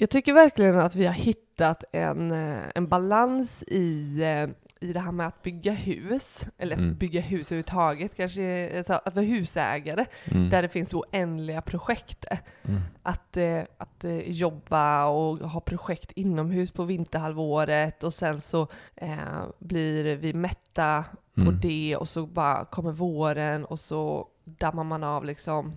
Jag tycker verkligen att vi har hittat en, eh, en balans i, eh, i det här med att bygga hus, eller Mm. bygga hus överhuvudtaget, kanske så att vara husägare, Mm. där det finns oändliga projekt. Mm. Att, eh, att jobba och ha projekt inomhus på vinterhalvåret och sen så eh, blir vi mätta på Mm. det och så bara kommer våren och så dammar man av liksom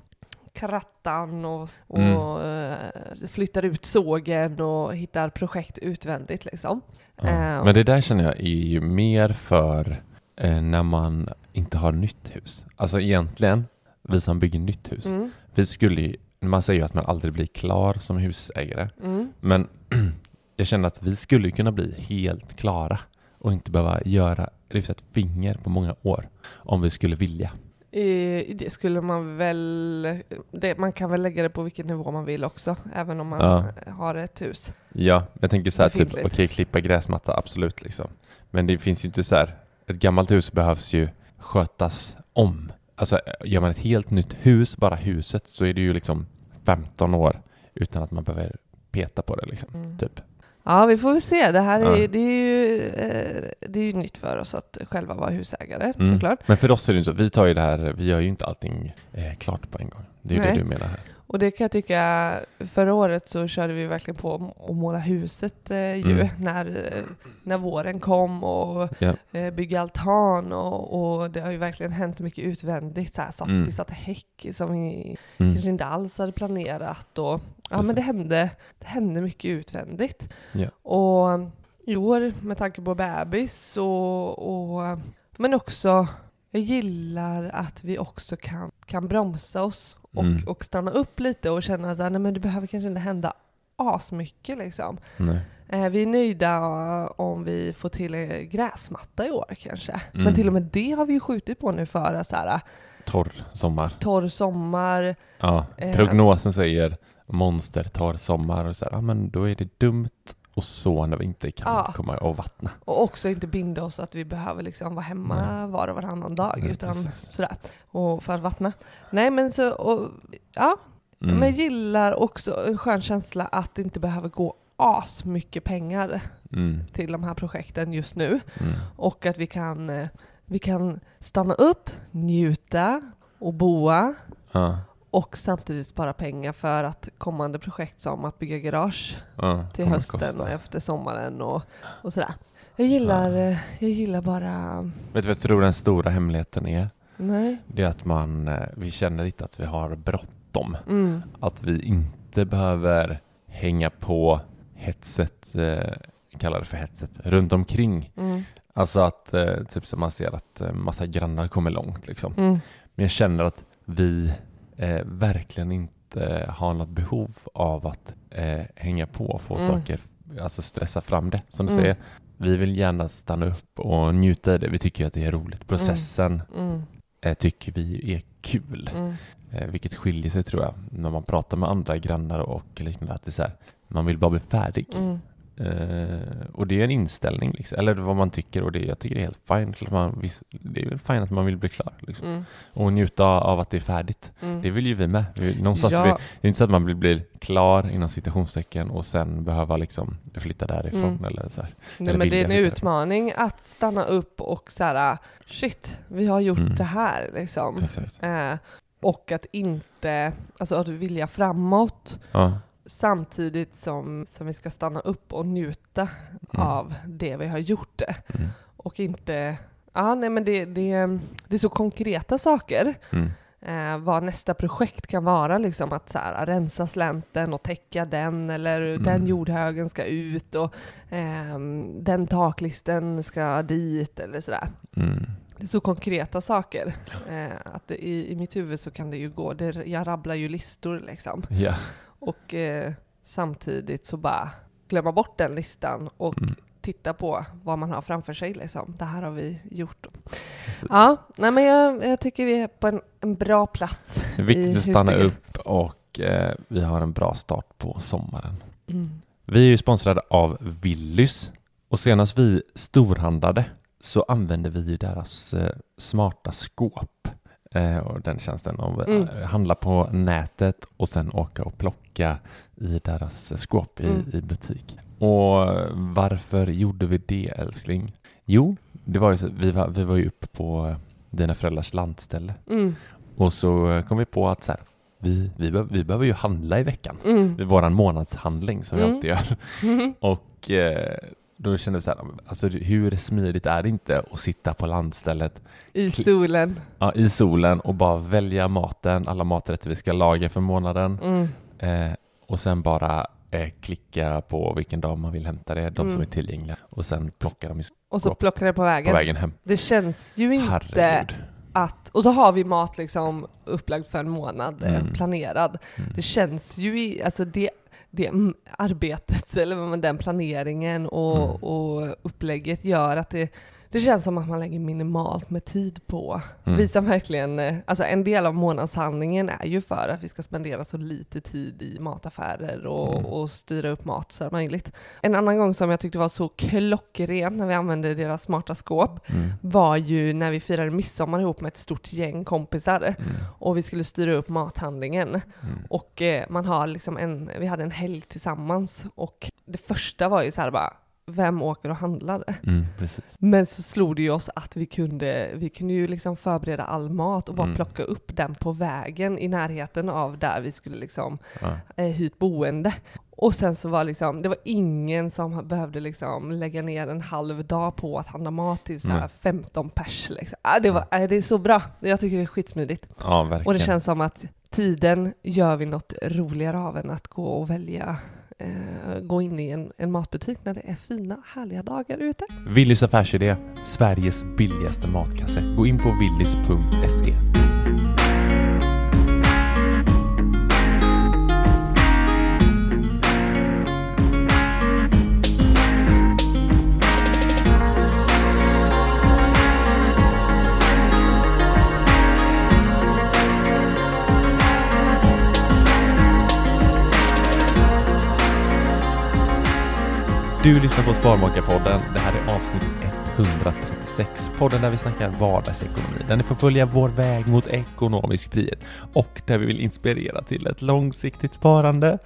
krattan och, och Mm. eh, flyttar ut sågen och hittar projekt utvändigt liksom. Ja. Eh, Men det där känner jag är ju mer för eh, när man inte har nytt hus. Alltså egentligen, vi som bygger nytt hus, Mm, vi skulle man säger ju att man aldrig blir klar som husägare, mm, men jag känner att vi skulle kunna bli helt klara och inte behöva göra, lyfta ett finger på många år om vi skulle vilja. Eh, Det skulle man väl, det, man kan väl lägga det på vilken nivå man vill också, även om man Ja. har ett hus. Ja, jag tänker så här typ, okej Befintligt. klippa gräsmatta, absolut liksom. Men det finns ju inte så här, ett gammalt hus behövs ju skötas om. Alltså gör man ett helt nytt hus, bara huset, så är det ju liksom 15 år utan att man behöver peta på det liksom. Mm. Typ. Ja, vi får väl se. Det här är, Ja. det är, ju, eh, det är ju nytt för oss att själva vara husägare, Mm. såklart. Men för oss är det ju så, vi tar ju det här, vi gör ju inte allting eh, klart på en gång. Det är ju Nej. det du menar här. Och det kan jag tycka, förra året så körde vi verkligen på att måla huset eh, ju, Mm. när, när våren kom och Ja. eh, bygga altan och, och det har ju verkligen hänt mycket utvändigt. Så här, satt, Mm. Vi satte häck som vi Mm. kanske inte alls hade planerat och ja Precis. men det hände, det hände mycket utvändigt. Ja. Och i år med tanke på bebis och, och men också jag gillar att vi också kan, kan bromsa oss och, Mm. och stanna upp lite och känna att nej, men det behöver kanske inte hända asmycket liksom. Eh, vi är nöjda om vi får till gräsmatta i år kanske. Men Mm. till och med det har vi ju skjutit på nu för så här, Torr sommar. torr sommar. Ja, Eh. prognosen säger monster torr sommar och så här, ja men då är det dumt och så när vi inte kan Ja. komma och vattna. Och också inte binda oss att vi behöver liksom vara hemma Nej. var och varannan dag Nej, utan precis. sådär. Och för att vattna. Nej men så, och, ja. Mm. Men jag gillar också en skön känsla att det inte behöver gå as mycket pengar Mm. till de här projekten just nu. Mm. Och att vi kan, eh, vi kan stanna upp, njuta och boa Ja, och samtidigt spara pengar för att kommande projekt som att bygga garage ja, till hösten efter sommaren och, och sådär. Jag gillar, Ja. eh, jag gillar bara... Vet du vad jag tror den stora hemligheten är? Nej. Det är att man, eh, vi känner lite att vi har bråttom. Mm. Att vi inte behöver hänga på hetset, eh, kallar det för hetset, runt omkring. Mm. Alltså att eh, typ som man ser att massa grannar kommer långt liksom. Mm. Men jag känner att vi eh, verkligen inte har något behov av att eh, hänga på och få Mm. saker, alltså stressa fram det. Som du Mm. säger, vi vill gärna stanna upp och njuta i det. Vi tycker att det är roligt. Processen Mm. eh, tycker vi är kul. Mm. Eh, vilket skiljer sig tror jag när man pratar med andra grannar och liknande. Att det är här, man vill bara bli färdig. Eh, och det är en inställning, liksom. eller vad man tycker och det, jag tycker det är helt Man, visst, det är väl fine att man vill bli klar liksom. Mm. och njuta av att det är färdigt. Mm. Det vill ju vi med. Vi, någonstans Ja. vi, det är inte så att man vill bli klar inom citationstecken och sen behöva liksom flytta därifrån Mm. eller så här. Nej, eller men det är en flytta utmaning att stanna upp och så här, shit, vi har gjort Mm. det här liksom. Eh, och att inte, alltså att vilja framåt Ja. Samtidigt som, som vi ska stanna upp och njuta Mm. av det vi har gjort. Mm. Och inte, ja nej men det, det, det är så konkreta saker. Mm. Eh, vad nästa projekt kan vara, liksom att så här, rensa slänten och täcka den, eller Mm. den jordhögen ska ut och ehm, den taklisten ska dit, eller sådär. Mm. Det är så konkreta saker. Eh, att det, i, I mitt huvud så kan det ju gå, det, jag rabblar ju listor liksom. Ja. Och eh, samtidigt så bara glömma bort den listan och Mm. titta på vad man har framför sig. Liksom. Det här har vi gjort. Precis. Ja, nej, men jag, jag tycker vi är på en, en bra plats. Det är viktigt att stanna upp och eh, vi har en bra start på sommaren. Mm. Vi är ju sponsrade av Willys och senast vi storhandlade så använde vi ju deras eh, smarta skåp. Eh, och den tjänsten. Och Mm. eh, handla på nätet och sen åka och plocka i deras skåp i, Mm. i butik. Och varför gjorde vi det älskling? Jo, det var ju så, vi, var, vi var ju uppe på dina föräldrars landställe Mm. och så kom vi på att så här, vi, vi, be- vi behöver ju handla i veckan. Mm. Våran månadshandling som vi Mm. alltid gör. Mm. Och eh, då kände vi så här, alltså hur smidigt är det inte att sitta på landstället I solen. ja, i solen och bara välja maten, alla maträtter vi ska laga för månaden Mm. eh, och sen bara eh, klicka på vilken dag man vill hämta det, de som Mm. är tillgängliga och sen plocka dem i, Och så plockar det på på vägen. vägen hem. Det känns ju inte Herregud. att... Och så har vi mat liksom upplagd för en månad, eh, Mm. planerad. Mm. Det känns ju alltså det, det arbetet, eller den planeringen och, Mm. och upplägget gör att det, det känns som att man lägger minimalt med tid på. Mm. Vi som verkligen, eh, alltså en del av månadshandlingen är ju för att vi ska spendera så lite tid i mataffärer och, Mm. och styra upp mat så möjligt. En annan gång som jag tyckte var så klockren när vi använde deras smarta skåp Mm. var ju när vi firade midsommar ihop med ett stort gäng kompisar Mm. och vi skulle styra upp mathandlingen. Mm. Och eh, man har liksom en, vi hade en helg tillsammans och det första var ju så här bara, vem åker och handlar? Mm. Men så slog det ju oss att vi kunde, vi kunde ju liksom förbereda all mat och bara Mm. plocka upp den på vägen i närheten av där vi skulle liksom Ja. eh, hyrt boende. Och sen så var liksom, det var ingen som behövde liksom lägga ner en halv dag på att handla mat till så här Nej. 15 pers. Liksom. Ah, det, var, ah, det är så bra, jag tycker det är skitsmidigt. ja. Och det känns som att tiden gör vi något roligare av än att gå och välja eh, gå in i en, en matbutik när det är fina, härliga dagar ute. Willys affärsidé, Sveriges billigaste matkasse. Gå in på willys.se. Du lyssnar på Sparmakarpodden. Det här är avsnitt 136. Podden där vi snackar vardagsekonomi. Där ni får följa vår väg mot ekonomisk frihet och där vi vill inspirera till ett långsiktigt sparande.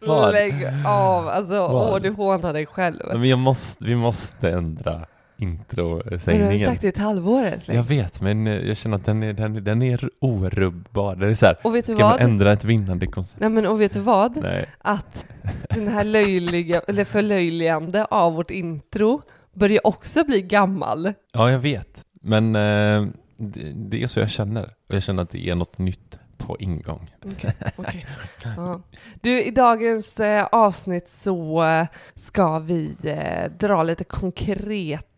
Lägg av, alltså åh du hånar dig själv. Men jag måste, vi måste ändra Men du har introsägningen. sagt det i ett halvår älskling. Jag vet, men eh, jag känner att den är, den, den är orubbar. Det är så här, Och vet du ska man vad? ändra ett vinnande koncept? Nej men och vet du vad? Nej. Att den här löjliga, eller förlöjligande av vårt intro börjar också bli gammal. Ja, jag vet. Men eh, det, det är så jag känner. Och jag känner att det är något nytt på ingång. Okej, okej. Ja. Du, i dagens eh, avsnitt så eh, ska vi eh, dra lite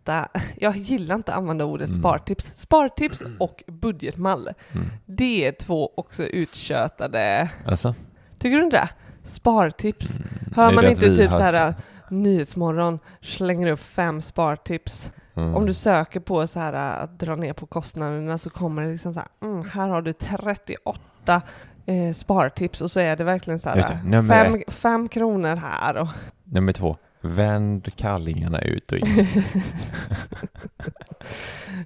konkreta, jag gillar inte att använda ordet Mm. spartips, spartips och budgetmall. Mm. Det är två också uttjötade, Alltså? tycker du inte det? Spartips. Mm. Hör man inte typ har- så här Nyhetsmorgon slänger upp fem spartips. Mm. Om du söker på så här att dra ner på kostnaderna så kommer det liksom så här, mm, här har du 38 eh, spartips och så är det verkligen så här det, fem, fem kronor här och Nummer två. Vänd kallingarna ut och in.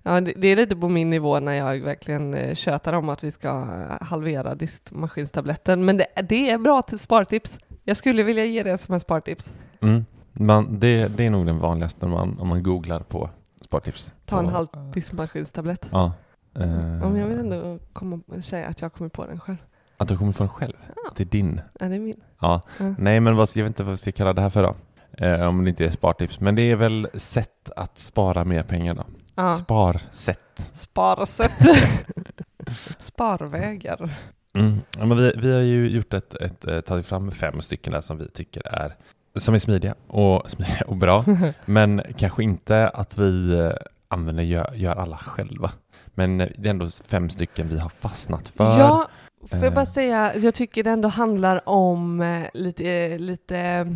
ja, det, det är lite på min nivå när jag verkligen eh, tjötar om att vi ska eh, halvera diskmaskinstabletten men det, det är bra till spartips. Jag skulle vilja ge det som en spartips. Mm. Man, det, det är nog den vanligaste när man, om man googlar på spartips. Ta en På- halv diskmaskinstablett. Ja. Eh, men jag vill ändå komma, säga att jag kommer på den själv. Att du kommer från själv? Ja. Det är din? Ja, det är min. Ja. Ja. Nej, men vad, jag vet inte vad vi ska kalla det här för då. Eh, om det inte är spartips. Men det är väl sätt att spara mer pengar då. Ja. Sparsätt. Sparsätt. Sparvägar. Mm. Ja, men vi, vi har ju gjort ett, ett, eh, tagit fram fem stycken där som vi tycker är som är smidiga och, smidiga och bra. men kanske inte att vi eh, använder, gör, gör alla själva. Men det är ändå fem stycken vi har fastnat för. Ja, får jag bara säga, jag tycker det ändå handlar om lite, lite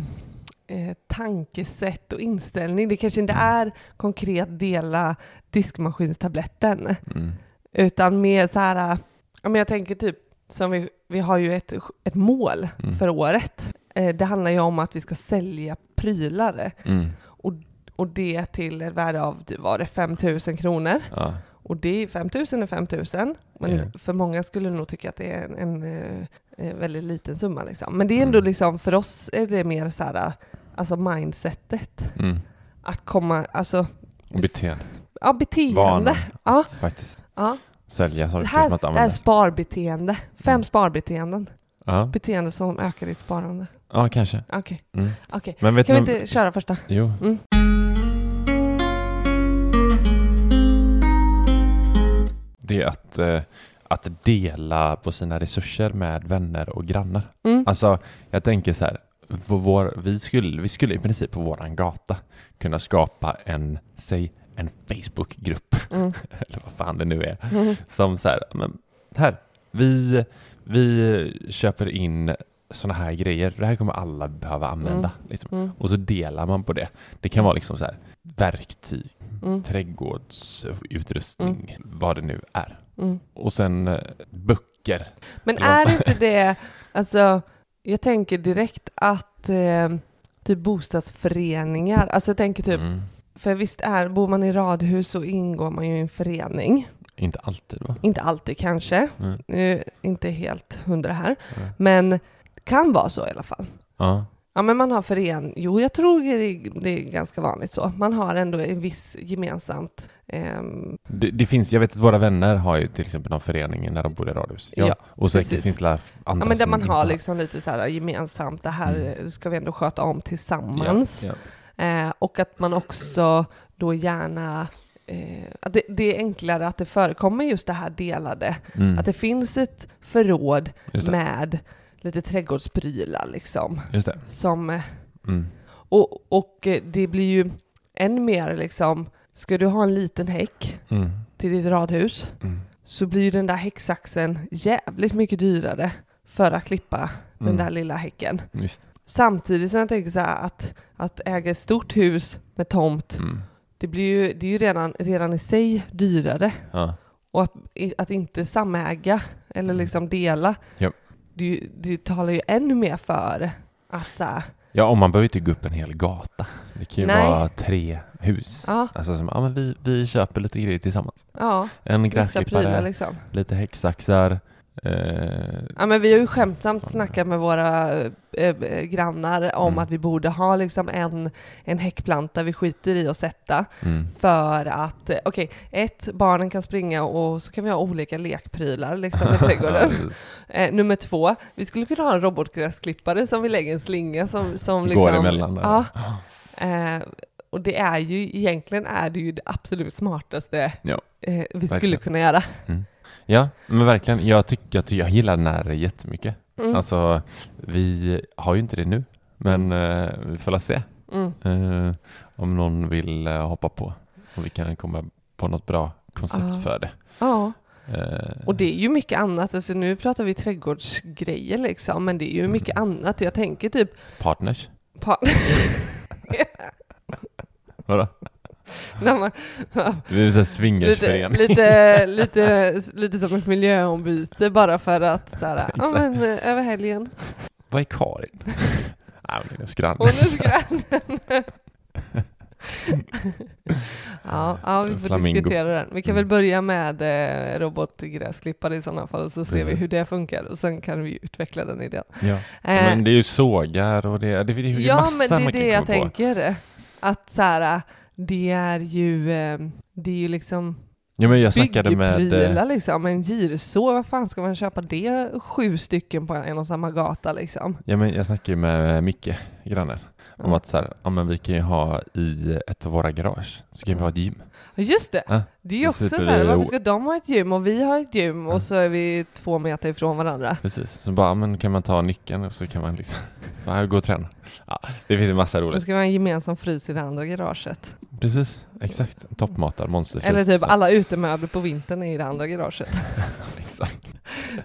eh, tankesätt och inställning. Det kanske inte är konkret dela diskmaskinstabletten, Mm. utan mer så här, eh, ja, men jag tänker typ, som vi, vi har ju ett, ett mål Mm. för året. Eh, det handlar ju om att vi ska sälja prylar Mm. och det till ett värde av, typ, var det 5 000 kronor. Ja. Och det är 5 000 är 5 000, men Ja. för många skulle nog tycka att det är en, en, eh, väldigt liten summa. Liksom. Men det är ändå Mm. liksom, för oss är det mer så här, alltså mindsetet. Mm. Att komma, alltså, Och beteende. ja beteende. Vanan. Ja, Faktiskt. ja. Sälja saker Det som här, att det här är använda. sparbeteende. Fem Mm. sparbeteenden. Ja. Beteende som ökar ditt sparande. ja, kanske. Okej, Mm. okej. Men vet Kan vi inte köra första? Jo. Mm. Det är att, eh, att dela på sina resurser med vänner och grannar. Mm. Alltså, jag tänker så här. Vår, vi, skulle, vi skulle i princip på våran gata kunna skapa en, säg, en Facebookgrupp, Mm. eller vad fan det nu är, Mm. som så här, men här, vi, vi köper in såna här grejer, det här kommer alla behöva använda. Liksom. Mm. Och så delar man på det. Det kan vara liksom så här, verktyg, Mm. trädgårdsutrustning, vad det nu är. Mm. Och sen eh, böcker. Men är inte det, alltså jag tänker direkt att eh, typ bostadsföreningar, alltså jag tänker typ, Mm. för visst är, bor man i radhus så ingår man ju i en förening. Inte alltid va? Inte alltid kanske, Mm. Nu, inte helt hundra här, Mm. men kan vara så i alla fall. Ja. Ja men man har förening, jo jag tror det är, ganska vanligt så. Man har ändå en viss gemensamt, ehm, Det, det finns, jag vet att våra vänner har ju till exempel någon förening när de bor i radhus. Ja. Ja, och säkert precis. finns det andra ja men där man inte har liksom lite så här gemensamt, det här Mm. ska vi ändå sköta om tillsammans. Ja, Eh, och att man också då gärna Eh, att det, det är enklare att det förekommer just det här delade. ja. Mm. Att det finns ett förråd med lite trädgårdsprylar liksom. Just det. Som, eh, Mm. och, och eh, det blir ju än mer liksom, ska du ha en liten häck Mm. till ditt radhus Mm. så blir ju den där häcksaxen jävligt mycket dyrare för att klippa den Mm. där lilla häcken. Visst. Samtidigt som jag tänker så här att, att äga ett stort hus med tomt, Mm. det, blir ju, det är ju redan, redan i sig dyrare. Ja. Och att, att inte samäga eller liksom dela, Mm. Det, det talar ju ännu mer för att så här, ja, och man behöver inte gå upp en hel gata. Det kan ju Nej. vara tre hus. Ja. Alltså som, ja men vi, vi köper lite grejer tillsammans. ja, En vissa prylar gräsklippare, liksom. lite häcksaxar. Eh, Ja men vi har ju skämtsamt snackat med våra eh, eh, grannar om Mm. att vi borde ha liksom en, en häckplanta vi skiter i att sätta mm. för att, eh, okej, ett, barnen kan springa och så kan vi ha olika lekprylar liksom i trädgården. Eh, nummer två, vi skulle kunna ha en robotgräsklippare som vi lägger en slinga som, som liksom... Går emellan. Ja. Eh, och det är ju, egentligen är det ju det absolut smartaste Ja, vi skulle verkligen. kunna göra. Ja, men verkligen. Jag tycker att jag gillar den här jättemycket. Mm. Alltså, vi har ju inte det nu, men eh, vi får se Mm. eh, om någon vill eh, hoppa på och vi kan komma på något bra koncept Ja. för det. Ja, Eh, och det är ju mycket annat. Alltså nu pratar vi trädgårdsgrejer liksom, men det är ju mycket annat. Jag tänker typ Partners? på... Vadå? när man, Vi är en lite, swingersförening. lite, lite, lite som ett miljöombyte bara för att så här, ja men eh, över helgen. Vad är Karin? Nej, hon är hennes granne. Hon är så grannen. ja, ja, vi får Flamingo. diskutera den. Vi kan Mm. väl börja med eh, robotgräsklippare i sådana fall och så ser vi Precis. hur det funkar och sen kan vi utveckla den idén. Ja. Eh, Men det är ju sågar och det, det, det är ju ja, massa men det är man det kan jag på. tänker. Att så här, det är ju, eh, det är ju liksom Ja, men jag snackade med... eh, liksom. En girså, vad fan ska man köpa det sju stycken på en och samma gata liksom? Ja, men jag snackade ju med Micke, grannen, om Ja. att så här, ja, men vi kan ju ha i ett av våra garage, så kan vi ha ett gym. Just det! Ja, Det är ju så också så här, vi varför ska de ha ett gym och vi har ett gym Ja. och så är vi två meter ifrån varandra? Precis, så bara, men kan man ta nyckeln och så kan man liksom bara gå och träna. Ja, det finns en massa roligt. ska vi ha en gemensam frys i det andra garaget. Precis, exakt. Toppmatad monsterfrys. Eller typ så. alla utemöbler på vintern i det andra garaget. Exakt,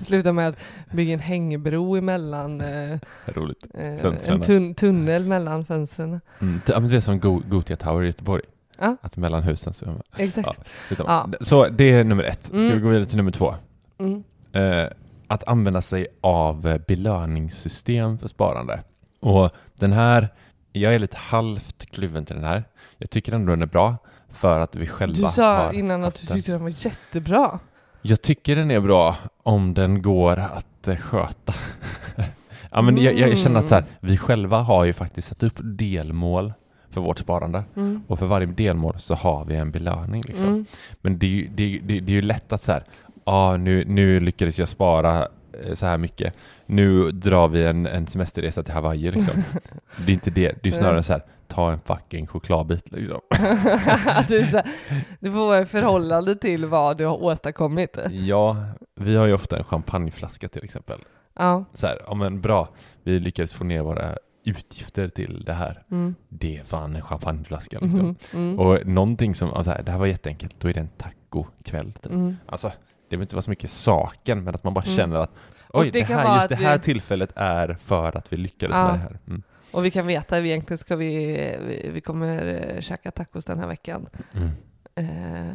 Sluta med att bygga en hängbro emellan, eh, roligt. eh, en tun tunnel mellan fönstren. Mm. Ja, men det är som Go- Gothia Tower i Göteborg. Ja. Att mellan husen så... Exakt. Ja. Ja. Så det är nummer ett. Ska Mm. vi gå vidare till nummer två? Mm. Eh, att använda sig av eh, belöningssystem för sparande. Och den här jag är lite halvt kluven till den här. Jag tycker ändå den är bra för att vi själva Du sa har innan att du tyckte den var jättebra. Jag tycker den är bra om den går att eh, sköta. ja, men jag, jag känner att så här, Mm. vi själva har ju faktiskt satt upp delmål för vårt sparande. Mm. Och för varje delmål så har vi en belöning. Liksom. Mm. Men det är, ju, det, är- det, är ju lätt att så här, ah, nu, nu lyckades jag spara så här mycket. Nu drar vi en, en semesterresa till Hawaii. Liksom. det är inte det. Det är snarare så här, ta en fucking chokladbit. Liksom. så här, det får vara i förhållande till vad du har åstadkommit. Ja, vi har ju ofta en champagneflaska till exempel. Ja. Så här, ja men bra, vi lyckades få ner våra utgifter till det här. Mm. Det är fan en champagneflaska liksom. Mhm. Mm. Och någonting som, alltså, här, det här var jätteenkelt, då är det en tacokväll. Typ. Mm. Alltså, det behöver inte vara så mycket saken, men att man bara Mm. känner att Och oj, det det här, just det här vi- tillfället är för att vi lyckades Ja. med det här. Mm. Och vi kan veta att vi egentligen ska vi, vi, vi kommer käka tacos den här veckan. Mm. Eh,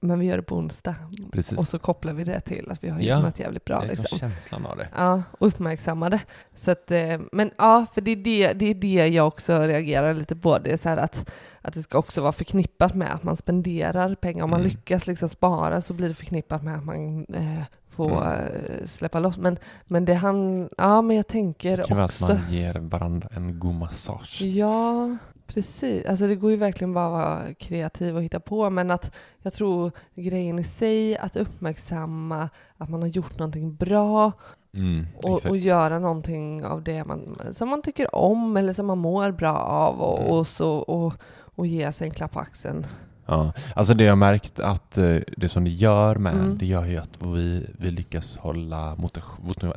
men vi gör det på onsdag. Precis. Och så kopplar vi det till att vi har gjort Ja. något jävligt bra. det är Liksom. liksom känslan av det. Ja, och uppmärksammade. Så att, eh, men ja, för det är det, det är det jag också reagerar lite på. Det är så att, att det ska också vara förknippat med att man spenderar pengar. Om man Mm. lyckas liksom spara så blir det förknippat med att man eh, får Mm. eh, släppa loss. Men, men det han, ja men jag tänker Det kan vara att också. man ger varandra en god massage. Ja, precis. Alltså det går ju verkligen bara att vara kreativ och hitta på, men att jag tror grejen i sig, att uppmärksamma att man har gjort någonting bra Mm, och, och göra någonting av det man, som man tycker om eller som man mår bra av och, Mm. och, så, och, och ge sig en klapp på axeln. Ja, alltså det jag har märkt att eh, det som det gör med Mm. det gör ju att vi, vi lyckas hålla motiv-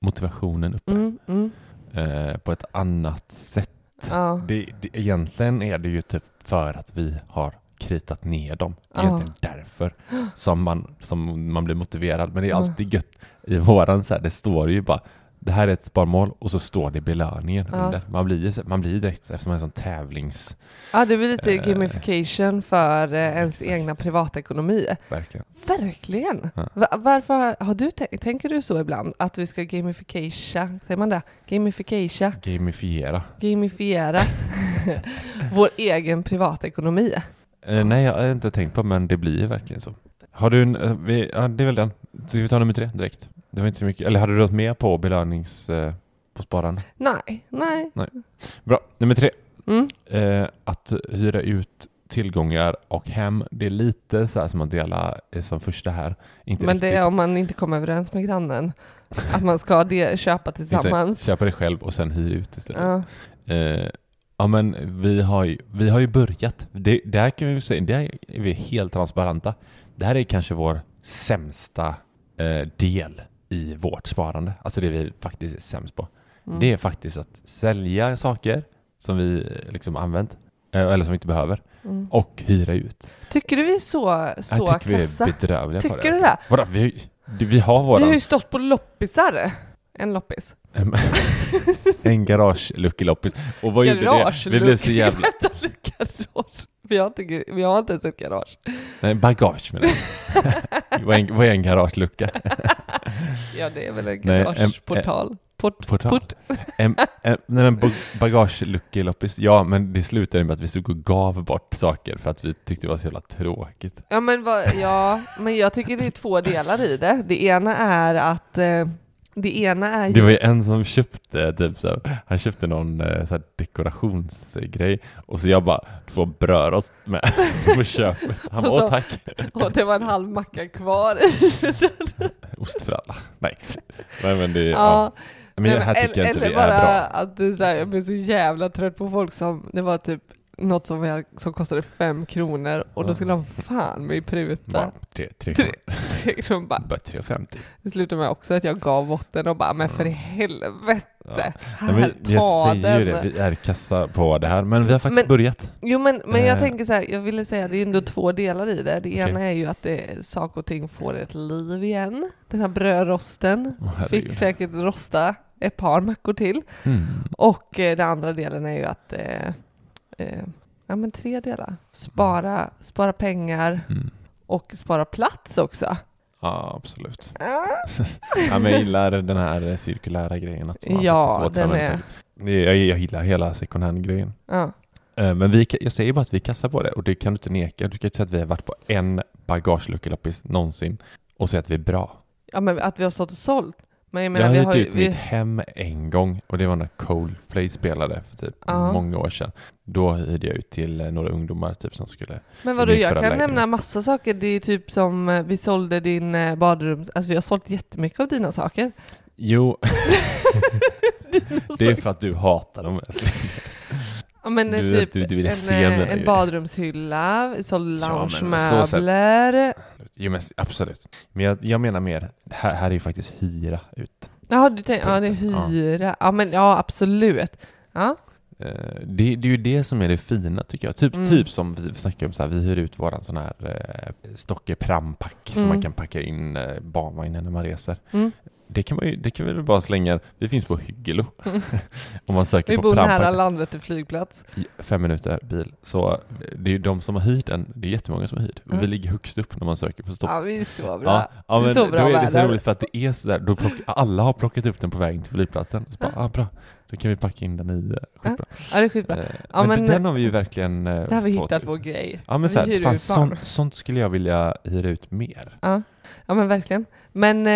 motivationen uppe Mm, mm, eh, på ett annat sätt. Ja, Det, det, egentligen är det ju typ för att vi har kritat ner dem. Ja. Egentligen därför som man, som man blir motiverad. Men det är alltid gött i våran så här, det står ju bara det här är ett sparmål och så står det belöningen Ja. under. Man blir man blir direkt eftersom man är en sån tävlings... ja, det blir lite Eh, gamification för eh, ens egna privatekonomi. Verkligen. Verkligen! Ja. Va- varför har- har du tänker du så ibland? Att vi ska gamification, säger man det? Gamification, Gamifiera. gamifiera vår egen privatekonomi. Eh, nej, jag har inte tänkt på men det blir verkligen så. Har du en, eh, vi, ja, det är väl den. Ska vi ta nummer tre direkt? Det var inte så mycket, eller hade du något med på belönings... Eh, på sparande? Nej, nej. Bra, nummer tre. Mm. Eh, att hyra ut tillgångar och hem, det är lite så här som att dela eh, som första här. Inte Men riktigt. det är om man inte kommer överens med grannen. Att man ska det, köpa tillsammans. Köpa det själv och sen hyra ut istället. Ja. Eh, ja men vi har ju, vi har ju börjat. Det, det här kan vi säga, det här är vi helt transparenta. Det här är kanske vår sämsta eh, del i vårt sparande. Alltså det vi faktiskt är sämst på. Mm. Det är faktiskt att sälja saker som vi liksom använt, eh, eller som vi inte behöver, Mm. och hyra ut. Tycker du vi är så, så jag tycker vi kassa? är bedrövliga Tycker det. du alltså. det? Vadå, vi, vi har Vi våran... har ju stått på loppisar. En loppis. en garageluckeloppis. Och vad gjorde det? Vi blev så jävla... Vänta, garage. Vi har, inte, vi har inte ens ett garage. Nej, bagage menar jag. vad, är en, vad är en garagelucka? Ja, det är väl en Nej, en- garageportal. Port, Portal. port. En, en, nej men ba- bagageluckeloppis, ja men det slutade med att vi stod och gav bort saker för att vi tyckte det var så jävla tråkigt. Ja men, vad, ja, men jag tycker det är två delar i det. Det ena är att eh, det ena är ju... Det var ju en som köpte, typ så här, han köpte någon eh, så här, dekorationsgrej och så jag bara, du får brödrost med på köpet. Han bara, åh tack. Och det var en halv macka kvar. Ost för alla. Nej. Nej men det, ja. ja. Men Nej, det här men tycker jag eller, inte vi eller bara är bra. att det är så här, jag blev så jävla trött på folk som, det var typ något som, jag, som kostade fem kronor och då Ja. skulle de fan mig pruta. Bara, tre, tre, Tre- kronor. Tre kronor bara. Bara 3,50. Det slutade med också att jag gav bort den och bara, men för i helvete, Ja. Nej, här, men jag säger ju det, vi är kassa på det här, men vi har faktiskt Men- börjat. Jo men, men jag Eh. tänker så här, jag ville säga det är ändå två delar i det. Det Okej. ena är ju att det, saker och ting får ett liv igen. Den här brödrosten Åh, fick säkert rosta ett par mackor till. Mm. Och eh, den andra delen är ju att, eh, eh, ja men tre delar. Spara, spara pengar Mm. och spara plats också. Ja, absolut. Ah. Ja, men jag gillar den här cirkulära grejen. Att man Ja, den är- Jag, jag gillar hela second hand-grejen. Ja. Eh, Men vi, jag säger bara att vi kastar på det och det kan du inte neka. Du kan inte säga att vi har varit på en bagageluckeloppis någonsin och säga att vi är bra. ja, men att vi har stått och sålt. Men jag Jag menar, har vi hyrt har ju... ut Vi, mitt hem en gång och det var när Coldplay spelade för typ Ja. många år sedan. Då hyrde jag ut till eh, några ungdomar typ som skulle... men vadå, jag kan förlägenhet. nämna massa saker. Det är typ som eh, vi sålde din eh, badrums... Alltså vi har sålt jättemycket av dina saker. Jo, det är för att du hatar dem. Ja men Du- typ du- du en, eh, en badrumshylla, Ja, så loungemöbler. Jo men absolut. Men jag, jag menar mer, här, här är ju faktiskt hyra ut. Jaha, du tänkte, ja det är Ja. hyra. Ja men ja absolut. Ja. Eh, Det, det är ju det som är det fina tycker jag. Typ, Mm. typ som vi snackar om, så här, vi hyr ut våran sån här eh, Stocke Prampack som Mm. man kan packa in eh, barnvagnen när man reser. Mm. Det kan, man ju, det kan vi väl bara slänga, vi finns på Hyggelo. Mm. Om man söker Vi på bor nära Prampack, Landvetter flygplats. fem minuter bil. Så det är ju de som har hyrt den, det är jättemånga som har hyrt. Mm. Vi ligger högst upp när man söker på stopp. Ja vi är så bra. Ja, ja men så då bra är det så roligt för att det är sådär, då plock, alla har plockat upp den på vägen till flygplatsen. Så bara, ah, bra, då kan vi packa in den i, eh, skitbra. Ja det är skitbra. Eh, Ja, men, men- den har vi ju verkligen eh, Där har vi hittat vår grej. Ja men Vi såhär, hyr fan, sånt, sånt skulle jag vilja hyra ut mer. Ja. ja men verkligen. Men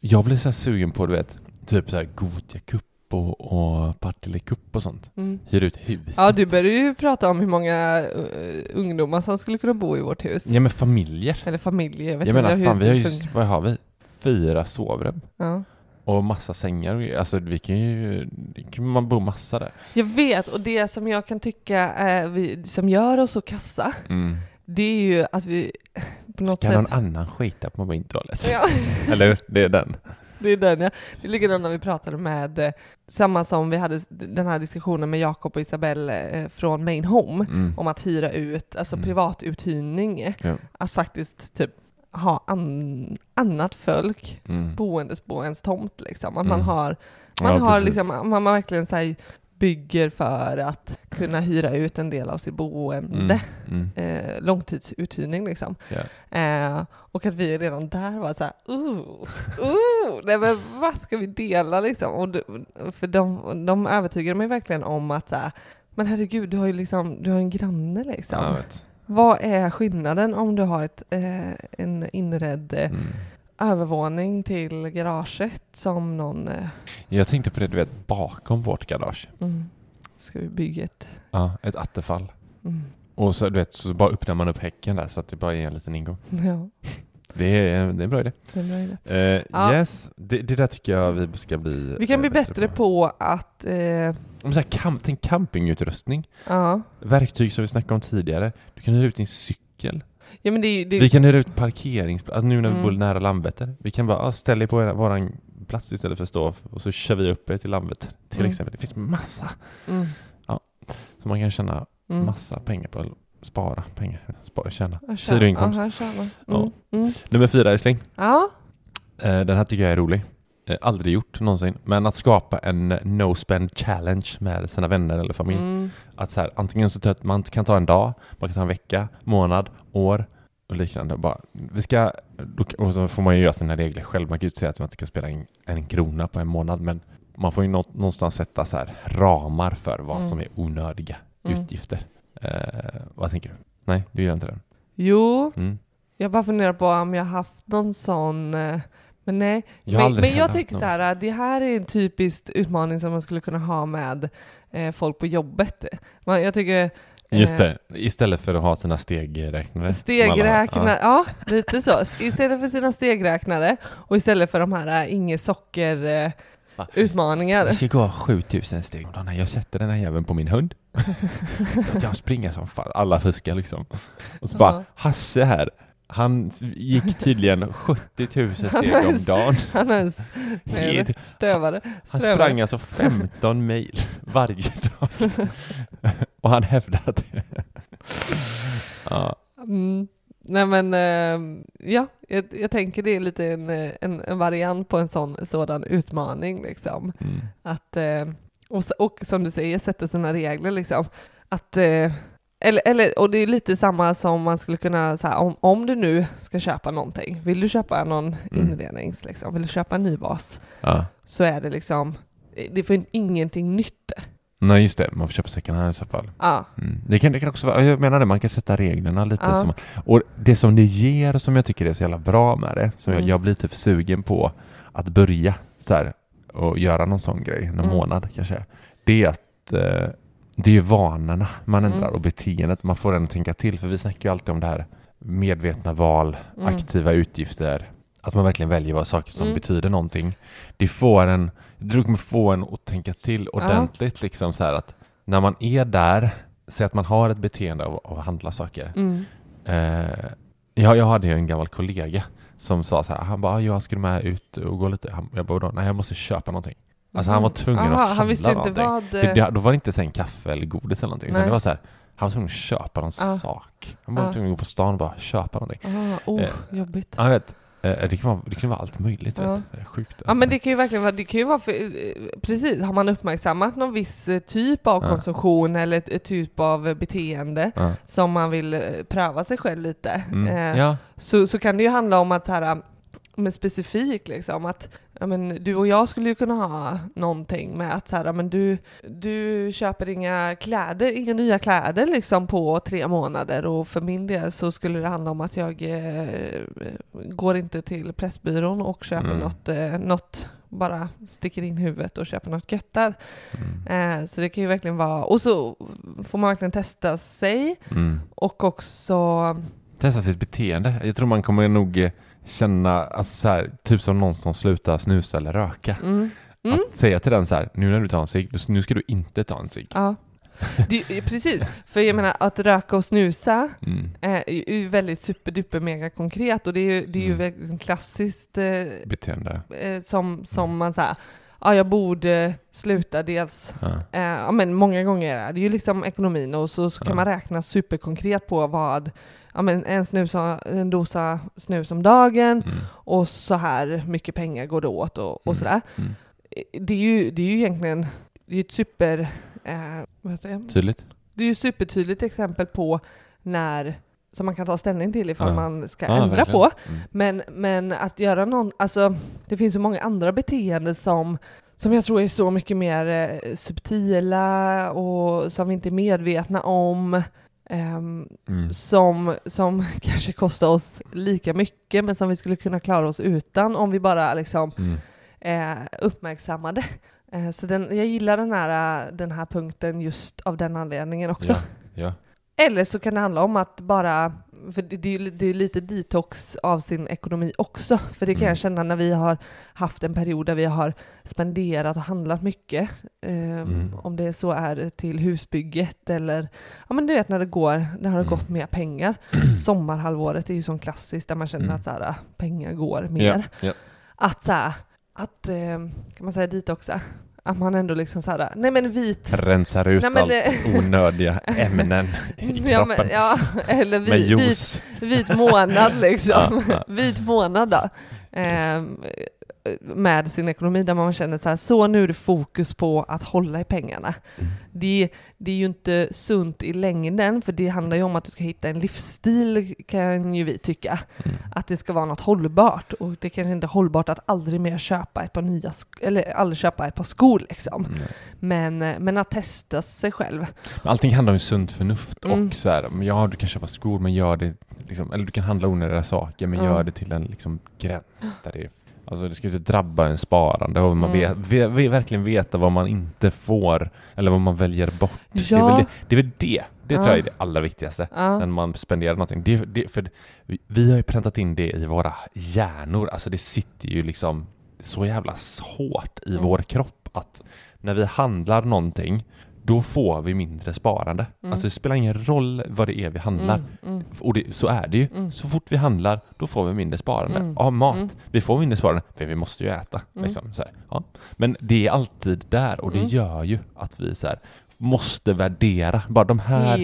Jag blir så här sugen på, du vet, typ såhär Gothia Cup och, och Partille Cup och sånt. mm. Hyra ut huset. Ja du började ju prata om hur många uh, ungdomar som skulle kunna bo i vårt hus. Ja men familjer. Eller familjer, jag vet Jag inte menar, hur fan vi har ju, vad har vi? Fyra sovrum. Ja. Och massa sängar. Alltså vi kan ju, kan man bo massa där. Jag vet, och det som jag kan tycka är vi, som gör oss så kassa, Mm. det är ju att vi på något Ska sätt... någon annan skita på min toalett? Ja, Eller hur? Det är den. det är den ja. Det är likadant när vi pratade med, eh, samma som vi hade den här diskussionen med Jakob och Isabelle eh, från Main Home, Mm. om att hyra ut, alltså Mm. privatuthyrning, Ja. att faktiskt typ ha an, annat folk Mm. boendes på ens tomt liksom. Att Mm. man har, man Ja, har precis. liksom, man man verkligen så här, bygger för att kunna hyra ut en del av sitt boende. Mm. Mm. Eh, långtidsuthyrning liksom. Ja. Eh, och att vi redan där var så här, uh, uh, nej men vad ska vi dela liksom? Och för de, de övertygade mig verkligen om att så här, men herregud, du har ju liksom, du har en granne liksom. Vad är skillnaden om du har ett, eh, en inredd eh, Mm. Övervåning till garaget som någon... Eh, Jag tänkte på det, du vet, bakom vårt garage. mm, ska vi bygga ett... Ja, ett attefall. Mm, Och så, du vet, så bara öppnar man upp häcken där så att det bara är en liten ingång. ja, Det är, det är en bra idé. det är en bra idé. Eh, Ja. Yes, det, det där tycker jag vi ska bli Vi kan eh, bli bättre på att... Eh, Om så här, camp, tänk campingutrustning. ja. Verktyg som vi snackade om tidigare. Du kan hyra ut din cykel. Ja, men det är. Det, Vi kan hyra ut parkeringsplats, alltså nu när vi Mm. bor nära Landvetter. Vi kan bara ah, ställa er på våran- våran plats istället för att stå och så kör vi upp er till Landvetter. Till Mm. exempel. Det finns massa mm, som man kan tjäna mm. massa pengar på. Spara pengar, spara, tjäna. Här tjänar- Sidoinkomst. Ja, här tjänar man. Ja. Mm, mm. Nummer fyra älskling. Ja. Eh, Den här tycker jag är rolig. Eh, Aldrig gjort någonsin. Men att skapa en no spend challenge med sina vänner eller familj. Mm. Att så här, antingen så tar man kan ta en dag, man kan ta en vecka, månad, år och liknande. Bara, vi ska, och så får man ju göra sina regler själv. Man kan ju inte säga att man inte ska spela en, en krona på en månad men man får ju nå, någonstans sätta så här ramar för vad Mm. som är onödiga Mm. utgifter. Eh, vad tänker du? Nej, du gör inte den? Jo, Mm. jag bara funderar på om jag haft någon sån... eh, Men nej. Jag men men jag tycker någon. så här, det här är en typisk utmaning som man skulle kunna ha med eh, folk på jobbet. Man, jag tycker... eh, Just det, istället för att ha sina stegräknare. Stegräknare, ja. lite så. Istället för sina stegräknare och istället för de här äh, inget socker eh, utmaningar. Jag ska gå 7000 steg om dagen. Jag sätter den här jäveln på min hund. Låter jag springa som fan. Alla fuskar liksom. Och så bara, Ja. Hasse här. Han gick tydligen 70 000 steg om dagen. Han är en s- vad är det? stövare. Han sprang alltså 15 mil varje dag. Och han hävdar att. Ja, Mm. Nej men, eh, ja, jag, jag tänker det är lite en, en, en variant på en sån, sådan utmaning liksom. mm. Att, eh, och, och som du säger, sätta sina regler liksom. Att, eh, eller, eller, och det är lite samma som man skulle kunna, så här, om, om du nu ska köpa någonting, vill du köpa någon Mm. inrednings, liksom, vill du köpa en ny vas, ja. så är det liksom, det får ingenting nytt. Nej just det, man får köpa second hand i så fall. Ja. Mm. Det, kan, det kan också vara, jag menar det, man kan sätta reglerna lite Ja. som, Och det som det ger som jag tycker är så jävla bra med det, som Mm. jag, jag blir typ sugen på att börja så här, och göra någon sån grej, någon Mm. månad kanske. Det är att eh, det är ju vanorna man ändrar Mm. och beteendet. Man får den att tänka till. För vi snackar ju alltid om det här medvetna val, Mm. aktiva utgifter. Att man verkligen väljer vad saker som Mm. betyder någonting. Det får en, det kommer få en att tänka till ordentligt. Liksom så att när man är där, säg att man har ett beteende av, av att handla saker. Mm. Eh, jag, jag hade ju en gammal kollega som sa så här, han bara, jag skulle med ut och gå lite. Han, jag bara, nej jag måste köpa någonting. Alltså han var tvungen Aha, att handla Han visste någonting. vad... Det, det, då var det inte sen kaffe eller godis eller någonting, utan Nej. det var så här, han var tvungen att köpa någon Ja. sak. Han var Ja. tvungen att gå på stan och bara köpa någonting. Ah, oh, Eh, jobbigt. Ja, jag vet, eh, det, kan vara, det kan vara allt möjligt. Ja. Vet. Det är sjukt. Ja alltså. men det kan ju verkligen vara, det kan ju vara för, eh, precis, har man uppmärksammat någon viss eh, typ av Ja. konsumtion eller ett, ett typ av eh, beteende ja. som man vill eh, pröva sig själv lite, Mm. eh, ja. så, så kan det ju handla om att här, men specifikt liksom att ja, men du och jag skulle ju kunna ha någonting med att så här, men du, du köper inga kläder, inga nya kläder liksom på tre månader och för min del så skulle det handla om att jag eh, går inte till Pressbyrån och köper Mm. något, eh, något bara sticker in huvudet och köper något gött där. Mm. Eh, så det kan ju verkligen vara, och så får man verkligen testa sig Mm. och också Testa sitt beteende. Jag tror man kommer nog eh, känna, alltså så här, typ som någon som slutar snusa eller röka. mm, mm, Att säga till den så här, nu när du tar en cigg, nu ska du inte ta en cigg. Ja, det, precis. För jag menar att röka och snusa Mm. är ju väldigt superduper mega konkret och det är ju, det är ju Mm. verkligen klassiskt eh, Beteende. eh, som, som man säger, ja jag borde sluta dels, Ja. eh, ja men många gånger är det ju liksom ekonomin och så, så kan Ja. man räkna superkonkret på vad, ja men en, snus, en dosa snus om dagen Mm. och så här mycket pengar går det åt och, och Mm. sådär. Mm. Det är ju, det är ju egentligen, det är ett super, eh, vad säger jag? Tydligt. Det är ju supertydligt exempel på när, som man kan ta ställning till ifall Ja. man ska Ja, ändra verkligen. på. Mm. Men, men att göra någon, alltså det finns så många andra beteenden som, som jag tror är så mycket mer eh, subtila och som vi inte är medvetna om. Ehm, Mm. som, som kanske kostar oss lika mycket men som vi skulle kunna klara oss utan om vi bara liksom Mm. eh, uppmärksammade. Eh, så den, jag gillar den här, den här punkten just av den anledningen också. Ja. ja. Eller så kan det handla om att bara, för det, det, är ju- det är lite detox av sin ekonomi också. För det kan Mm. jag känna när vi har haft en period där vi har spenderat och handlat mycket. Eh, Mm. Om det så är till husbygget eller, ja men du vet när det går, när det har Mm. gått mer pengar. Sommarhalvåret är ju sån klassiskt där man känner Mm. att så här, pengar går mer Ja. Ja. att så här, att, eh, kan man säga dit också, att man ändå liksom så här, nej men vit, Rensar ut Nej, men allt det- onödiga ämnen i ja, kroppen. men, ja, eller vit, vit, vit månad liksom, Ja, ja. vit månad då. Ehm, med sin ekonomi där man känner så här, så nu är det fokus på att hålla i pengarna. Mm. Det, det är ju inte sunt i längden, för det handlar ju om att du ska hitta en livsstil kan ju vi tycka. Mm. Att det ska vara något hållbart och det kanske inte är hållbart att aldrig mer köpa ett par nya, eller aldrig köpa ett par skor liksom. Mm. Men, eh, men att testa sig själv. Men Allting handlar om sunt förnuft Mm. och så här, ja du kan köpa skor men gör det, liksom, eller du kan handla onödiga saker men Ja. gör det till en liksom, gräns där det är Alltså det ska inte drabba en sparande och man Mm. vet, ve- ve- verkligen veta vad man inte får eller vad man väljer bort. Det, är Ja. väl det, det är väl det. Det Ja. tror jag är det allra viktigaste. Ja. När man spenderar någonting. Det, det, för vi, vi har ju präntat in det i våra hjärnor. Alltså det sitter ju liksom så jävla hårt i Mm. vår kropp att när vi handlar någonting då får vi mindre sparande. Mm. Alltså det spelar ingen roll vad det är vi handlar. Mm, mm, Och det, så är det ju. Mm. Så fort vi handlar, då får vi mindre sparande. Mm. Av mat. Mm. Vi får mindre sparande, för vi måste ju äta. Liksom. Ja. Men det är alltid där och det gör ju att vi så här, måste värdera. Bara de här,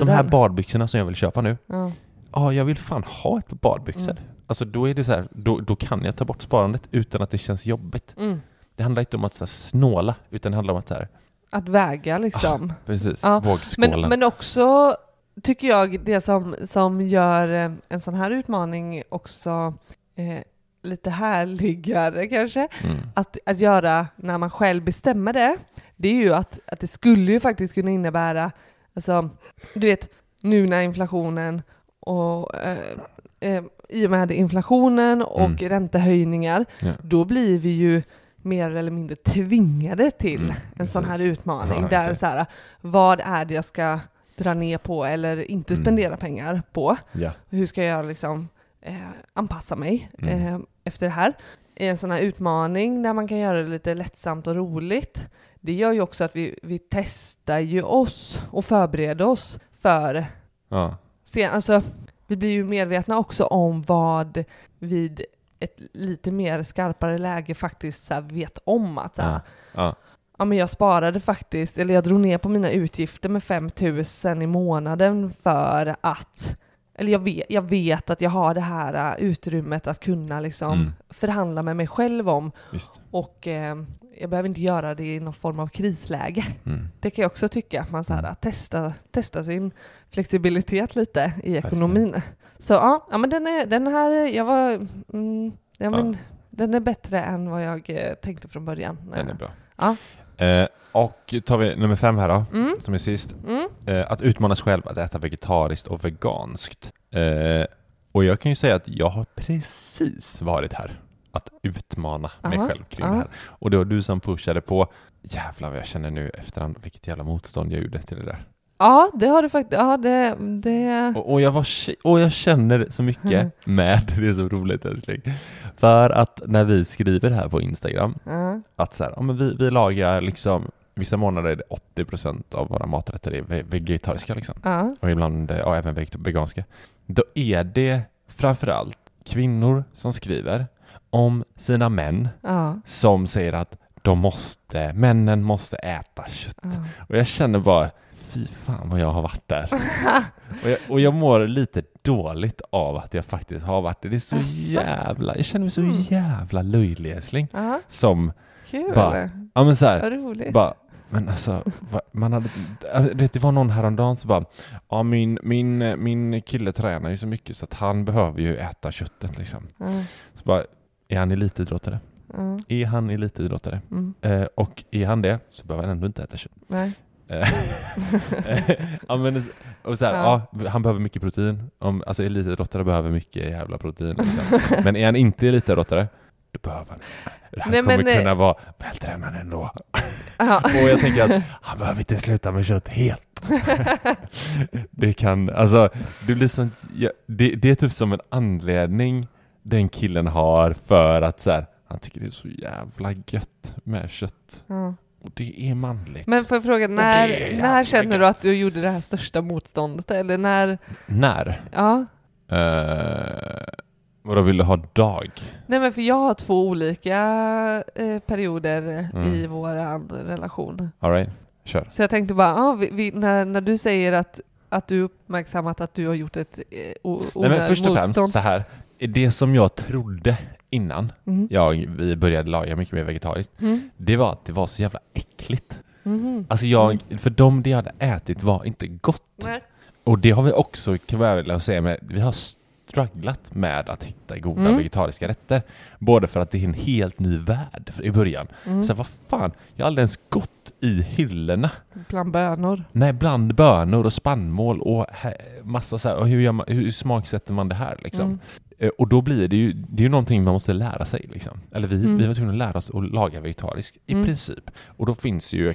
de här badbyxorna som jag vill köpa nu. ja. Ja, jag vill fan ha ett par badbyxor. Mm. Alltså då är det så här, då, då kan jag ta bort sparandet utan att det känns jobbigt. Mm. Det handlar inte om att så här, snåla, utan det handlar om att så här, Att väga liksom. precis, Ja, vågskålen. Men, men också tycker jag det som, som gör eh, en sån här utmaning också eh, lite härligare kanske, Mm. att, att göra när man själv bestämmer det, det är ju att, att det skulle ju faktiskt kunna innebära, alltså, du vet, nu när inflationen och eh, eh, i och med inflationen och Mm. räntehöjningar, Ja. då blir vi ju mer eller mindre tvingade till Mm, en sån här precis. utmaning. Ja, där så här, vad är det jag ska dra ner på eller inte Mm. spendera pengar på? Ja. Hur ska jag liksom eh, anpassa mig Mm. eh, efter det här? En sån här utmaning där man kan göra det lite lättsamt och roligt. Det gör ju också att vi, vi testar ju oss och förbereder oss för Ja. sen, alltså, vi blir ju medvetna också om vad vid ett lite mer skarpare läge faktiskt så vet om att så här, Ja. Ja. ja, men jag sparade faktiskt, eller jag drog ner på mina utgifter med 5000 i månaden för att eller jag vet, jag vet att jag har det här uh, utrymmet att kunna liksom Mm. förhandla med mig själv om Visst. och eh, jag behöver inte göra det i någon form av krisläge. Mm. Det kan jag också tycka, att man så här, testa, testa sin flexibilitet lite i ekonomin. Så ja, ja men den, är, den här, jag var, mm, ja, men, den är bättre än vad jag eh, tänkte från början. Den är bra. Ja. Eh, och tar vi nummer fem här då, Mm, som är sist. mm, Eh, att utmana sig själv att äta vegetariskt och veganskt. Eh, och jag kan ju säga att jag har precis varit här. Att utmana mig Aha, själv kring ja. det här. Och det var du som pushade på. Jävlar vad jag känner nu efterhand vilket jävla motstånd jag gjorde till det där. Ja, det har du faktiskt. Ja, det... det... Och, och, jag, var, och jag känner så mycket med, det är så roligt älskling. För att när vi skriver här på Instagram, Ja, att så här, ja, men vi, vi lagar liksom, vissa månader är det 80% av våra maträtter är ve- vegetariska liksom. ja, och ibland ja, även veganska. Då är det framförallt kvinnor som skriver om sina män ja, som säger att de måste, männen måste äta kött. Och jag känner bara, fy fan vad jag har varit där. och, jag, och jag mår lite dåligt av att jag faktiskt har varit det. Det är så jävla, jag känner mig så Mm. jävla löjlig älskling. ja. Som, Kul. Bara- ja men så här, roligt. bara, men alltså, man hade, alltså, det var någon häromdagen som bara, ja min, min, min kille tränar ju så mycket så att han behöver ju äta köttet liksom. Ja, Så bara, är han elitidrottare? ja, Är han elitidrottare? mm, Eh, och är han det så behöver han ändå inte äta kött. nej. Eh, ja, men, och så här, Ja. ja. han behöver mycket protein. Om, alltså elitidrottare behöver mycket jävla protein. Liksom. Men är han inte elitidrottare, då behöver han Han Nej, kommer men, eh, kunna vara vältränad ändå. Och jag tänker att han behöver inte sluta med kött helt. det kan, alltså, det blir sånt, ja, det, det är typ som en anledning den killen har för att så här, han tycker det är så jävla gött med kött. Ja. Det är manligt. Men får jag fråga, när, när känner du att du gjorde det här största motståndet? Eller när? När? Ja. Uh, vadå, vill du ha dag? Nej men för jag har två olika eh, perioder Mm. i vår relation. Alright, kör. Så jag tänkte bara, ah, vi, vi, när, när du säger att, att du uppmärksammat att du har gjort ett eh, Nej, men först och främst så här. Det som jag trodde innan Mm. jag, vi började laga mycket mer vegetariskt, Mm. det var att det var så jävla äckligt. Mhm. Alltså jag, för de det jag hade ätit var inte gott. Nej. Och det har vi också, kan jag väl säga, med, vi har strugglat med att hitta goda Mm. vegetariska rätter. Både för att det är en helt ny värld i början. Mm. Så vad fan, jag har aldrig ens gått i hyllorna. Bland bönor. Nej, bland bönor och spannmål och massa så här, och hur, man, hur smaksätter man det här liksom? Mm. Eh, Och då blir det ju, det är ju någonting man måste lära sig liksom. Eller vi, Mm. vi var tvungna att lära oss att laga vegetariskt i Mm. princip. Och då finns ju,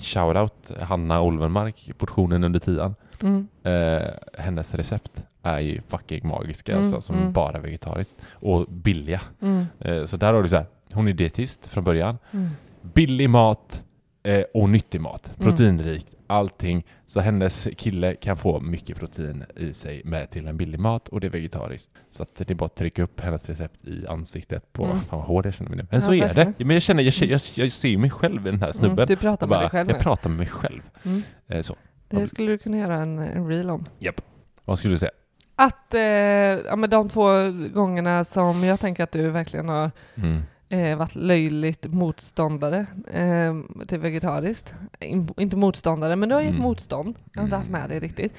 shoutout Hanna Olvenmark, portionen under tian. Mm. Eh, hennes recept är ju fucking magiska Mm, alltså, som mm. bara vegetariskt. Och billiga. Mm. Eh, så där har du så här, hon är dietist från början. Mm. Billig mat eh, och nyttig mat. Proteinrikt, allting. Så hennes kille kan få mycket protein i sig med till en billig mat och det är vegetariskt. Så att det är bara att trycka upp hennes recept i ansiktet på... Mm. Fan vad hård jag känner mig nu. Men Ja, så är verkligen. det. Men jag känner, jag, jag, jag ser mig själv i den här snubben. Mm. Du pratar Och med bara, dig själv jag nu. pratar med mig själv. Mm. Eh, så. Det skulle du kunna göra en, en reel om. Vad skulle du säga? Att eh, ja, men de två gångerna som jag tänker att du verkligen har Mm. Eh, varit löjligt motståndare eh, till vegetariskt. In, inte motståndare, men du har gett Mm. motstånd. Jag har inte haft med det riktigt.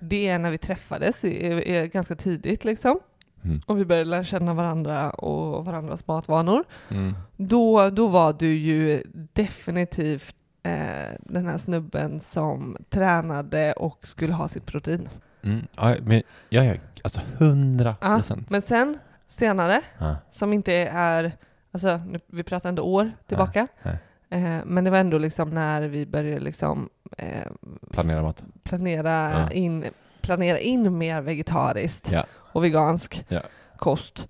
Det är när vi träffades i, i, ganska tidigt liksom. Mm. och vi började lära känna varandra och varandras matvanor. Mm. Då, då var du ju definitivt eh, den här snubben som tränade och skulle ha sitt protein. Mm. Ja, men ja, ja, alltså hundra Ja, procent. Men sen, senare, Ja. som inte är, alltså nu, vi pratar ändå år tillbaka, nej. eh, men det var ändå liksom när vi började liksom eh, Planera mat. planera, Ja. in, planera in mer vegetariskt Ja. och vegansk Ja. kost.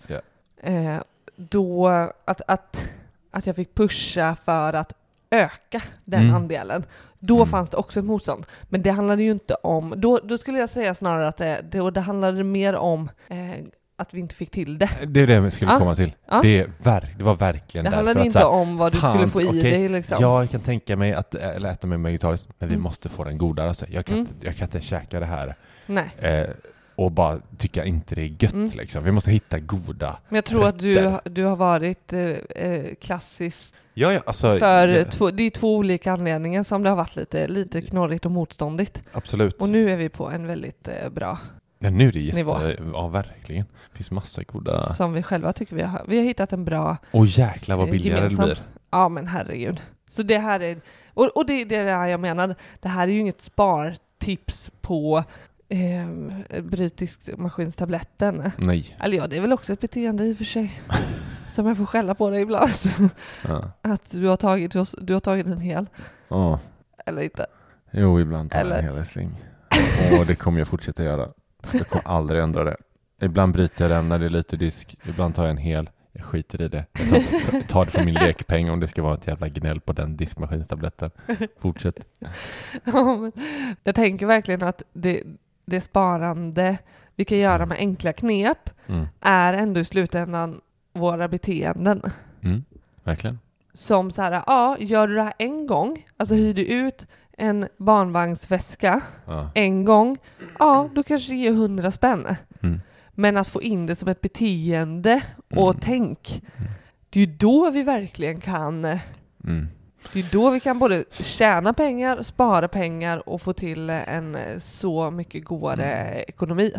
Eh, då att, att, att jag fick pusha för att öka den Mm. andelen. Då Mm. fanns det också ett motstånd. Men det handlade ju inte om, då, då skulle jag säga snarare att det, det, det handlade mer om eh, att vi inte fick till det. Det är det jag skulle Ja. komma till. Ja. Det, är verk, det var verkligen Det därför handlade att inte här, om vad du skulle fanns- få i okej, dig liksom. Ja, jag kan tänka mig att eller äta mig vegetariskt, men vi Mm. måste få den godare. Alltså. Jag, kan Mm. inte, jag kan inte käka det här eh, och bara tycka inte det är gött. Mm. Liksom. Vi måste hitta goda. Men jag tror att du, rätter. du har varit eh, eh, klassisk Ja, ja, alltså, för ja, två, det är två olika anledningar som det har varit lite, lite knorrigt och motståndigt. Absolut. Och nu är vi på en väldigt eh, bra, ja, nu är det Nivå. jätte... Ja, verkligen. Det finns massa goda... som vi själva tycker vi har. Vi har hittat en bra, Och jäklar vad billigare gemensam. det blir. ja men herregud. Så det här är, och, och det är det här jag menar, det här är ju inget spartips på eh, brytningsmaskinstabletten. Nej. Eller ja, det är väl också ett beteende i och för sig. Som jag får skälla på dig ibland. Ja. Att du har tagit, du har tagit en hel, Ja. eller inte. Jo, ibland tar jag Eller- en hel älskling. Och det kommer jag fortsätta göra. Jag kommer aldrig ändra det. Ibland bryter jag den när det är lite disk. Ibland tar jag en hel. Jag skiter i det. Jag tar, tar- det från min lekpeng om det ska vara ett jävla gnäll på den diskmaskinstabletten. Fortsätt. Ja, jag tänker verkligen att det, det sparande vi kan göra med enkla knep Mm. är ändå i slutändan våra beteenden. Mm. Verkligen. Som så här, ja, gör du det här en gång, alltså hyr du ut en barnvagnsväska Ja. en gång, ja, då kanske det ger hundra spänn. Mm. Men att få in det som ett beteende och Mm. tänk, Mm. det är ju då vi verkligen kan Mm. Det är då vi kan både tjäna pengar, spara pengar och få till en så mycket godare Mm. ekonomi.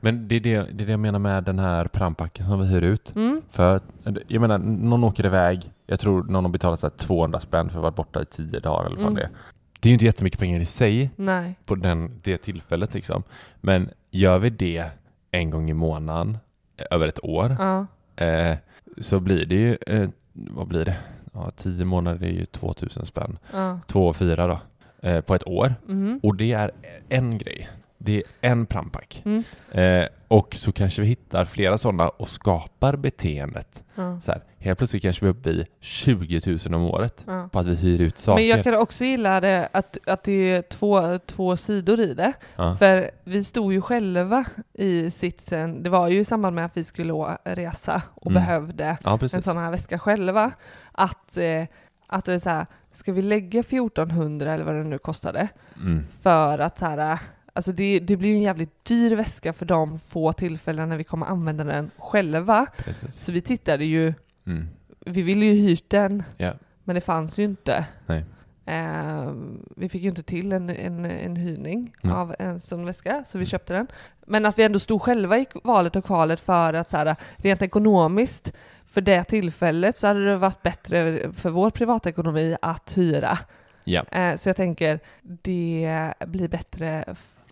Men det är det, det är det jag menar med den här prampacken som vi hyr ut. Mm. För jag menar, någon åker iväg, jag tror någon har betalat så här 200 spänn för att vara borta i 10 dagar eller vad Mm. det är. Det är ju inte jättemycket pengar i sig Nej. på den, det tillfället liksom. Men gör vi det en gång i månaden eh, över ett år Ja. eh, så blir det ju, eh, vad blir det? Ja, 10 månader är ju 2000 spänn. Ja. Två och fyra då, eh, på ett år. Mhm. Och det är en grej. Det är en prampack. Mm. Eh, och så kanske vi hittar flera sådana och skapar beteendet. Ja. Så här, helt plötsligt kanske vi är uppe i 20 000 om året Ja. på att vi hyr ut saker. Men jag kan också gilla det att, att det är två, två sidor i det. ja. För vi stod ju själva i sitsen, det var ju i samband med att vi skulle resa och Mm. behövde en sån här väska själva. Att, eh, att det är så här, ska vi lägga 1400 eller vad det nu kostade Mm. för att så här, alltså det, det blir ju en jävligt dyr väska för de få tillfällen när vi kommer använda den själva. precis. Så vi tittade ju, Mm. vi ville ju hyrt den, Ja. men det fanns ju inte. Eh, vi fick ju inte till en, en, en hyrning Mm. av en sån väska, så vi köpte den. Men att vi ändå stod själva i valet och kvalet för att så här, rent ekonomiskt, för det tillfället så hade det varit bättre för vår privatekonomi att hyra. Ja. Eh, så jag tänker, det blir bättre,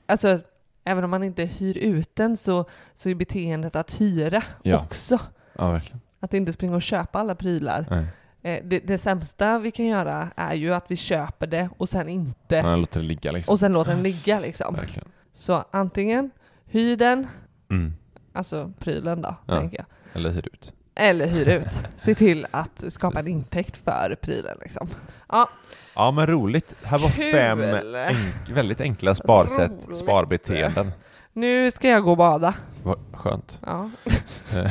alltså även om man inte hyr ut den så, så är beteendet att hyra Ja. också. ja, verkligen. Att inte springa och köpa alla prylar. Nej. Eh, det, det sämsta vi kan göra är ju att vi köper det och sen inte, Man låter det ligga liksom. och sen låter den ligga liksom. Verkligen. Så antingen hyr den, Mm. alltså prylen då, Ja. tänker jag. Eller hyr ut. Eller hyr ut. Se till att skapa en intäkt för prylen liksom. Ja, Ja men roligt. Här var Kul. fem enk- väldigt enkla sparsätt, Roligt. sparbeteenden. nu ska jag gå och bada. Vad skönt. Ja,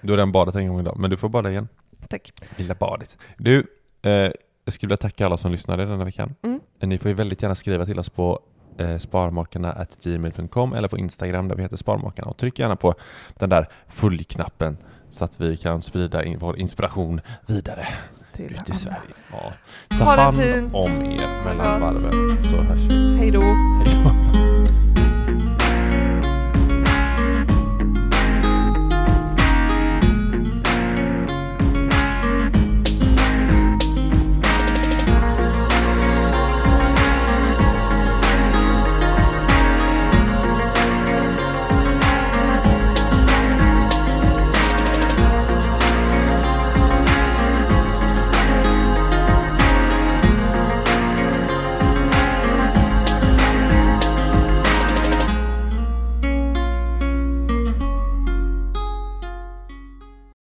Du har redan badat en gång idag, men du får bada igen. tack. Lilla badis. Du, eh, jag skulle vilja tacka alla som lyssnade denna veckan. Mm. Ni får ju väldigt gärna skriva till oss på eh, sparmakarna.gmail.com eller på Instagram där vi heter Sparmakarna och tryck gärna på den där följ-knappen så att vi kan sprida in vår inspiration vidare Till ut i alla. Sverige. Ja. Ta Ha hand om er mellan varven så hörs vi. Hej då.